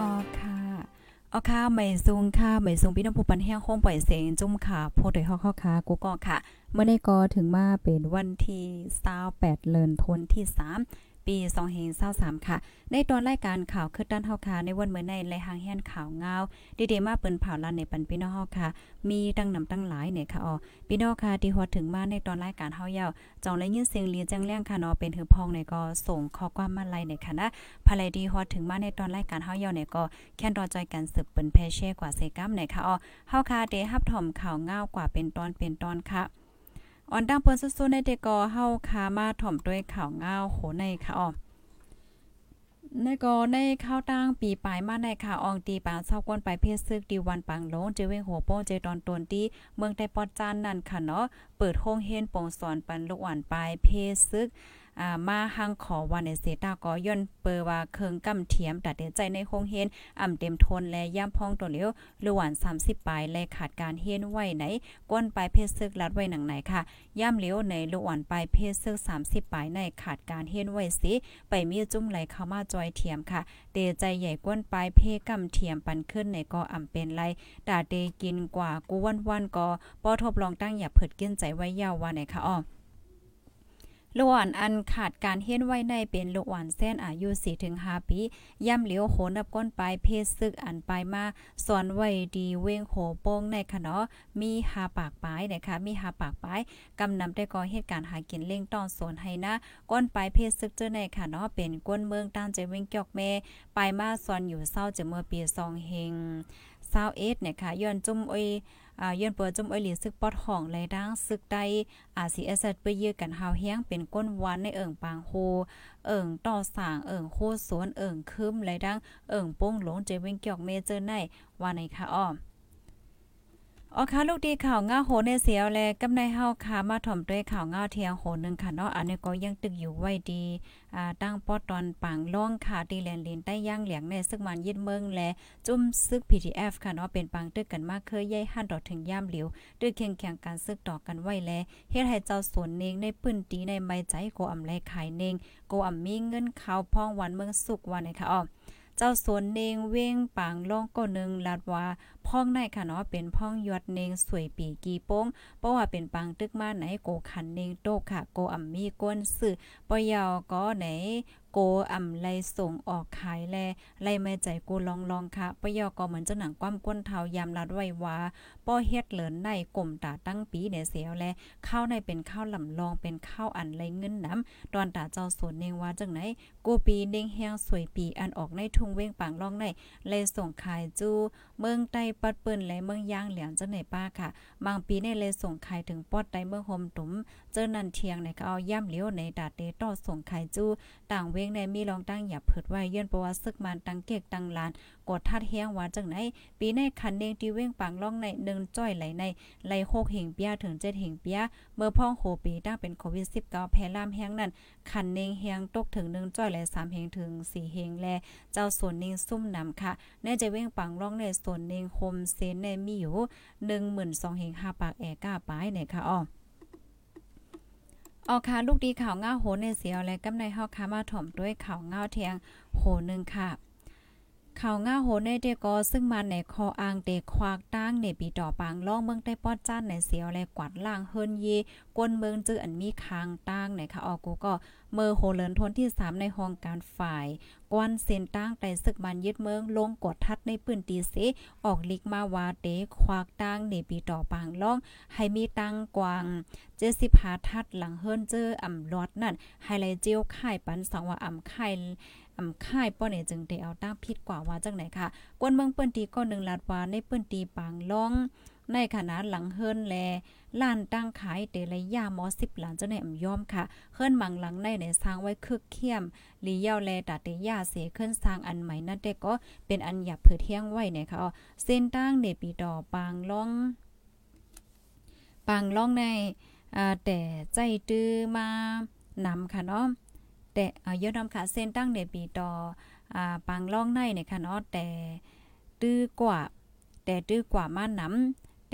อ๋อค่ะอ๋อค่ะไม่ซุงค่ะไม่ซุงพี่น้องผู้ปันแห้งโค้งปล่อยเสียงจุ่มค่ะโพดยฮอกเข้าค่ะกูก็ค่ะ เมื่อได้ก็ถึงมาเป็นวันที่28เดือนธันวาที่3 ปี2523ค่ะ ในตอนรายการข่าวคือด้านเฮาค่ะในวันเมื่อในและหางแห่นข่าวเงาดีๆมาเปิ้นเผาลานในปันพี่น้องเฮาค่ะ มีตั้งนำตั้งหลายเนี่ยค่ะอ๋อพี่น้องค่ะที่ฮอดถึงมาในตอนรายการเฮาเยาวจองและยินเสียงเรียนแจ้งแรงค่ะเนาะเป็นหือพองเนี่ยก็ส่งข้อความมาไลในค่ะนะภายดีฮอดถึงมาในตอนรายการเฮาเยาเนี่ยก็แค่นรอจอยกันสืบเปิ้นแพเช่กว่าเซกัมเนี่ยค่ะอ๋อเฮาค่ะได้รับถ่อมข่าวเงากว่าเป็นตอนเป็นตอนค่ะ ออนดังเปิ้นสู้ๆในเดกอเฮาคามาถ่อมด้วยข่าวเงาโหในค่ะอ๋อในก็ในข้าวตั้งปีปลายมาในค่ะอองตีปางเศร้าก้นไปเพศซึกดีวันปังลงเจเวงหัวโป้เจตอนตนที่เมืองไต้ปอดจานนั่นค่ะเนาะเปิดโฮงเรียนปงสอนปันลูกอ่อนปลายเพศซึก อ่ามาหังขอวันในเสตาก็ย่นเปอว่าเคิงกำเทียมตัดใจในโรงเรียนอ่ำเต็มทนและย่ำพองตัวเลียวหรือหวาน30ปลายและขาดการเฮียนไว้ไหนก้นปลายเพศซึกลัดไว้หนังไหนค่ะย่ำเลียวในลูกอ่อนปลายเพศซึก30ปลายในขาดการเฮียนไว้สิไปมีจุ้มไหลเข้ามาจอยเทียมค่ะเดใจใหญ่ก้นปลายเพกำเทียมปันขึ้นในก็อ่ำเป็นไรดาเดกินกว่ากูวันวันก็ปอทบลองตั้งอย่าเผิดกินใจไว้ยาวว่าไหนค่ะอ้อ ลูกอ่อนอันขาดการเฮียนไว้ในเป็นลูกอ่อนเส้นอายุ4-5ปีย่ำเหลียวโหนับก้นปลายเพศซึกอันปลายมาสอนไว้ดีเว้งโหโป้งในคะเนาะมีหาปากปลายนะคะมีหาปากปลายกำนำได้ก่อเหตุการณ์หากินเล่งต้อนสวนให้นะก้นปลายเพศซึกเจ้าในค่ะเนาะเป็นก้นเมืองต้านใจเว้งเกียกแม่ปลายมาสอนอยู่เศร้าจะเมื่อปี2เฮง21เนี่ยค่ะย้อนจุ่มอ้อย อ่าย้อนเปิดจมอ้อยหลีซึกปอดห้องไหลดังซึกได้อาซีเอสไปเยือกันหาวแห้งเป็นก้นหวานในเอิ่งปางโฮเอิ่งต่อสางเอิ่งโคสวนเอิ่งคืมไหลดังเอิ่งโป้งหลงเจเว้งเกียกเมเจอร์ในว่าในค่ะอ้อม อ๋อค่ะลูกดีข่าวง่าโหในเสียวแลกำในเฮาค่ะมาถ่อมด้วยข่าวง่าเทียงโหนึงค่ะเนาะอันนี้ก็ยังตึกอยู่ไว้ดีอ่าตั้งปอตอนปังล่องค่ะดีแลนลินใต้ย่างเหลียงในซึกมันยิดเมืองและจุ่มซึก PTF ค่ะเนาะเป็นปังตึกกันมากเคยใหญ่หันดอกถึงย่ามเหลียวด้วยเคียงแข่งการซึกต่อกันไว้แลเฮ็ดให้เจ้าสวนเนงในปื้นตีในไม้ใจโกอำไลขายเนงโกอำมีเงินข้าวพองวันเมืองสุกวันนะคะอ้อ เจ้าสวนเนงเว้งปางล่องก็นึงลาดว่าพ่องในค่ะเนาะเป็นพ่องยอดเนงสวยปีกีโป้งเพราะว่าเป็นปังตึกมาไหนโกขันเนงโตค่ะโกอัมมีก้นสื่อปยาวก็ไหน โกอ่ำไลส่งออกขายแลไลไม่ใจกูลองลองค่ะปยอก็เหมือนเจ้าหนังความก้นเทายามลัดไว้ว่าป้อเฮ็ดเหลินในกลมตาตั้งปีเนี่ยเสียวแลข้าวในเป็นข้าวลำลองเป็นข้าวอันไรเงินน้ำตอนตาเจ้าสวนเนงว่าจังไหนกูปีเนงแห้งสวยปีอันออกในทุ่งเว้งปางล่องในเลยส่งขายจู้เมืองใต้ปัดเปิ้นและเมืองย่างเหลียงจังไหนป้าค่ะ บางปีในเลยส่งขายถึงปอดใต้เมืองโฮมตุมเจอนันเทียงในก็เอาย่ำเหลียวในดาเตต่อส่งขายจู้ต่างเว้งในมีรองตั้งอย่าเผิดไว้เยื่นประวัติซึกมันตังเกกตังลานกดทัดเฮียงว่าจังไหนปีในคันเนงที่เว้งปังล่องในหนึ่งจ้อยไหลในไหลหกเหงเปียถึงเจ็ดเหงเปียเมื่อพ่องโหปีตั้งเป็นโควิด 19 แพร่ล่ามแห้งนั้นคันเนงเฮียงตกถึงหนึ่งจ้อยแลสามเหงถึงสี่เหงแลเจ้าส่วนเนงซุ่มนำค่ะในจะเว้งปังล่องในส่วนเนงโฮมเซนในมีอยู่12,000เหง5ปากแอก้าปายเนี่ยค่ะอ้อ ออค่ะลูกดีข่าวง้าโหนในเสียวและกำในเฮาค่ะมาถ่อมด้วยข่าวง้าเทียงโหนึงค่ะข่าวง่าโหนในเดกอซึ่งมาในคออ่างเตควากตั้งในปีต่อปางล่องเมืองใต้ปอดจ้านในเสียวและกวาดล่างเฮินเยกวนเมืองจื้ออันมีคางตั้งในค่ะออกูก็เมื่อโหเลินทนที่ 3 ในห้องการฝ่าย กวนเซนตั้งแต่ศึกมันยึดเมืองลงกดทัดในปืนตีเสออกลิกมาวาเตควากตั้งในปีต่อปางล่อง ให้มีตั้งกวางเจสิพาทัดหลังเฮิรนเจออ่ำลอดนั่นไฮไลเจียวค่ายปันสังว่าอ่ำค่ายอ่ำค่ายป้อเนี่ยจึงได้เอาตั้งผิดกว่าว่าจังไหนค่ะ กวนเมืองเปิ้นตีก็หนึ่งลาดว่าในเปิ้นตีปางล่อง ในขณะหลังเฮิรนแลล้านตั้งขายเตระยะหมอ10ล้านเจ้าในอ่ำยอมค่ะเฮิรนมังหลังในในสร้างไว้คึกเข้มลีเยาแลตาเตยาเสขึ้นสร้างอันใหม่นั่นแต่ก็เป็นอันหยับเผือเที่ยงไว้เนี่ยค่ะเส้นตั้งเนปีดอปางล่อง ปางล่องในแต่ใจตื้อมานำค่ะเนาะแต่อ่ายอดนำค่ะเส้นตั้งเนปีดออ่าปางล่องในเนี่ยค่ะเนาะแต่ตื้อกว่า แต่ตื้อกว่ามานนำ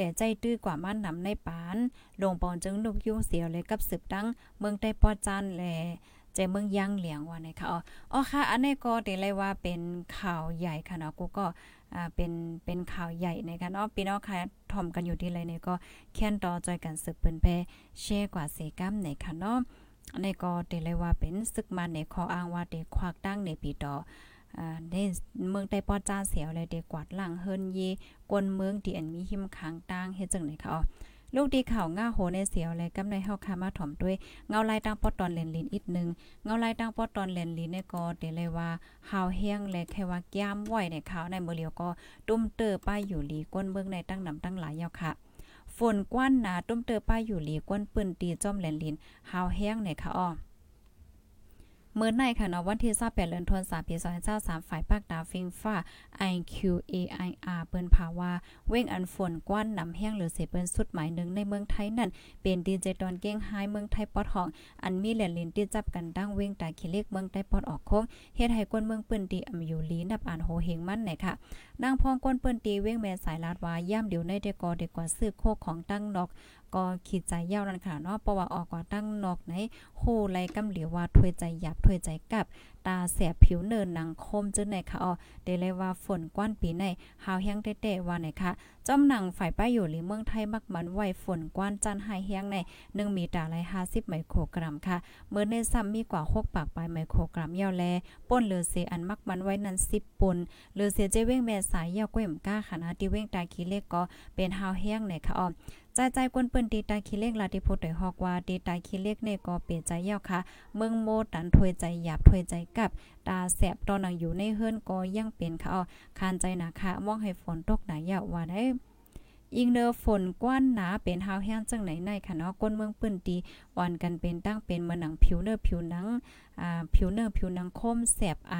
แต่ใจตื้อกว่าม่านนำในปานลงปอนจึงลูกยุ่งเสียวเลยกับสืบตั้งเมืองใต้ปอจานแลใจเมืองย่างเหลียงว่านะคะอ๋ออ๋อค่ะ อันนี้ก็ได้เลยว่าเป็นข่าวใหญ่ค่ะเนาะกูก็อ่าเป็นเป็นข่าวใหญ่นะคะเนาะพี่น้องค่ะทอมกันอยู่ที่ไรเนี่ยก็แค้นต่อจอยกันสืบเปิ้นแพแช่กว่าเสกัมในค่ะเนาะในนี้ก็ได้เลยว่าเป็นศึกมาในขออ้างว่าเด็กควักตั้งในปีต่อ ในเมืองใต้ปอจ้าเสียวเลยเด็กกวาดล่างเฮิรนเยกวนเมืองที่อันมีหิมค้างตั้งเฮ็ดจังไหนค่ะอ๋อลูกดีข่าวง่าโหในเสียวเลยกำในเฮาคามาถ่อมด้วยเงาลายตั้งปอตอนเลนลินอีกนึงเงาลายตั้งปอตอนเลนลินเนี่ยก็ได้เลยว่าหาวแห้งและแค่ว่าย่ามไว้ในข่าวในเมื้อเลียวก็ตุ้มเตอป้ายอยู่หลีก้นเมืองในตั้งนำตั้งหลายยาวค่ะฝนกว้านหนาตุ้มเตอป้ายอยู่หลีก้นปืนตีจ้อมแหลนลินหาวแห้งในค่ะอ้อ เมื่อในค่ะเนาะวันที่28เดือนธันวาคมปี2023ฝ่ายภาคตาฟิงฟ้า IQAIR เปิ้นภาวาเว้งอันฝนกว้านนำแห้งหรือเสเปิ้นสุดหมายหนึ่งในเมืองไทยนั่น เป็นดีเจตอนเก้งไฮเมืองไทยปอดห้อง อันมีแหลนลินที่จับกันดั้งเว้งตาขี้เล็กเมืองใต้ปอดออกโค้งเฮ็ดให้ก้นเมืองปืนตีอำอยู่ลีนับอ่านโหเฮงมันไหนค่ะนางพองก้นเปิ้นตีเว้งแม่สายลาดว่าย่ำเดี๋ยวในเดกอเดกว่าซื้อโคของตั้งนอกก็ขีดใจยาวนั่นค่ะเนาะเพราะว่าออกกว่าตั้งนอกไหนโหไลกำเหลียวว่าถวยใจหยับถวยใจกับ ตาแสบผิวเนินหนังคมจึงไหนค่ะอ๋อเดเลยว่าฝนกว้านปีในหาวแห้งเตะๆว่าไหนค่ะจอมหนังฝ่ายป้ายอยู่หรือเมืองไทยมักมันไหวฝนกว้านจันหายแห้งใน1มีตาไหล50ไมโครกรัมค่ะเมื่อในซ้ำมีกว่า6ปากปลายไมโครกรัมยาวแลป่นเลือเสอันมักมันไว้นั้น10ปนหรือเสียเจเว้งแม่สายยาวก้มก้าขนาดที่เว้งตาขี้เล็กก็เป็นหาวแห้งในค่ะอ๋อ ใจใจกวนเปิ้นตีตาขี้เล็กลาติโพดได้ฮอกว่าตีตาขี้เล็กเนี่ยก็เปลี่ยนใจยาวค่ะ เมืองโมตันถวยใจหยาบถวยใจกับตาแสบตอนนังอยู่ในเฮือนก็ยังเป็นค่ะอ๋อคานใจหนาค่ะมองให้ฝนตกหนายาวว่าได้ยิงเดอฝนกว้านหนาเป็นหาวแห้งจังไหนในค่ะเนาะก้นเมืองปื้นตีวันกันเป็นตั้งเป็นเมือหนังผิวเนอผิวหนังอ่าผิวเนอผิวหนังคมแสบไอ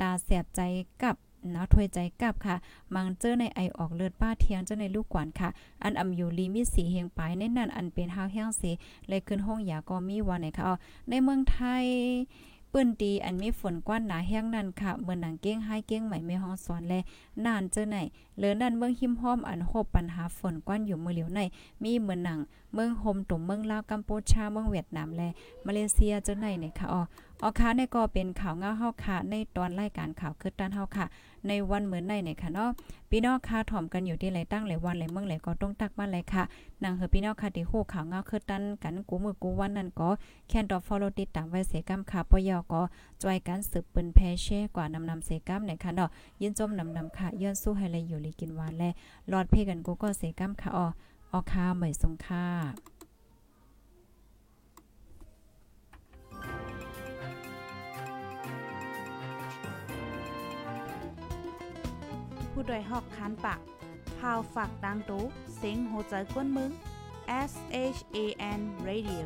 ตาแสบใจกับ นะถวยใจกับค่ะ มังเจอในไอออกเลือดป้าเทียงเจ้าในลูกกวนค่ะ อันอำอยู่ลีมีสีเฮียงปลายในนั้นอันเป็นหาวแห้งสีเลยขึ้นห้องยาก็มีวันไหนค่ะเอในเมืองไทยปื้นตีอันมีฝนกว้านหนาแห้งนั่นค่ะเมื่อหนังเก้งให้เก้งใหม่ไม่ห้องสอนแลนานเจอไหนเหลือนั่นเมืองหิมห้อมอันโหบปัญหาฝนกว้านอยู่มือเหลียวในมีเมือนหนัง เมืองโฮมตุ่มเมืองลาวกัมพูชาเมืองเวียดนามและมาเลเซียเจอไหนเนี่ยค่ะอ๋อ ออค่ะในก็เป็นข่าวเงาเฮาค่ะ ในตอนรายการข่าวคือตันเฮาค่ะ ในวันเหมือนในเนี่ยค่ะเนาะพี่น้องค่ะถ่อมกันอยู่ที่ไหนตั้งหลายวันหลายเมืองหลายก็ต้องตักมาเลยค่ะนางเฮอพี่น้องค่ะที่ฮู้ข่าวเงาคือตันกันกูมือกูวันนั้นก็แค่นดอ follow ติดตามไว้เสกำค่ะปยอก็จอยกันสืบปืนแพเช่กว่านำนำเสกำเนี่ยค่ะเนาะยินจมนำนำค่ะย้อนสู้ให้เลยอยู่ลีกินหวานและรอดเพ่กันกูก็เสกำค่ะอ๋อออค่ะเหมยสงค่ะ ผู้วยหอกคันปากพาวฝากดังตู้เซ็งโหใจกวนมึง S H A N Radio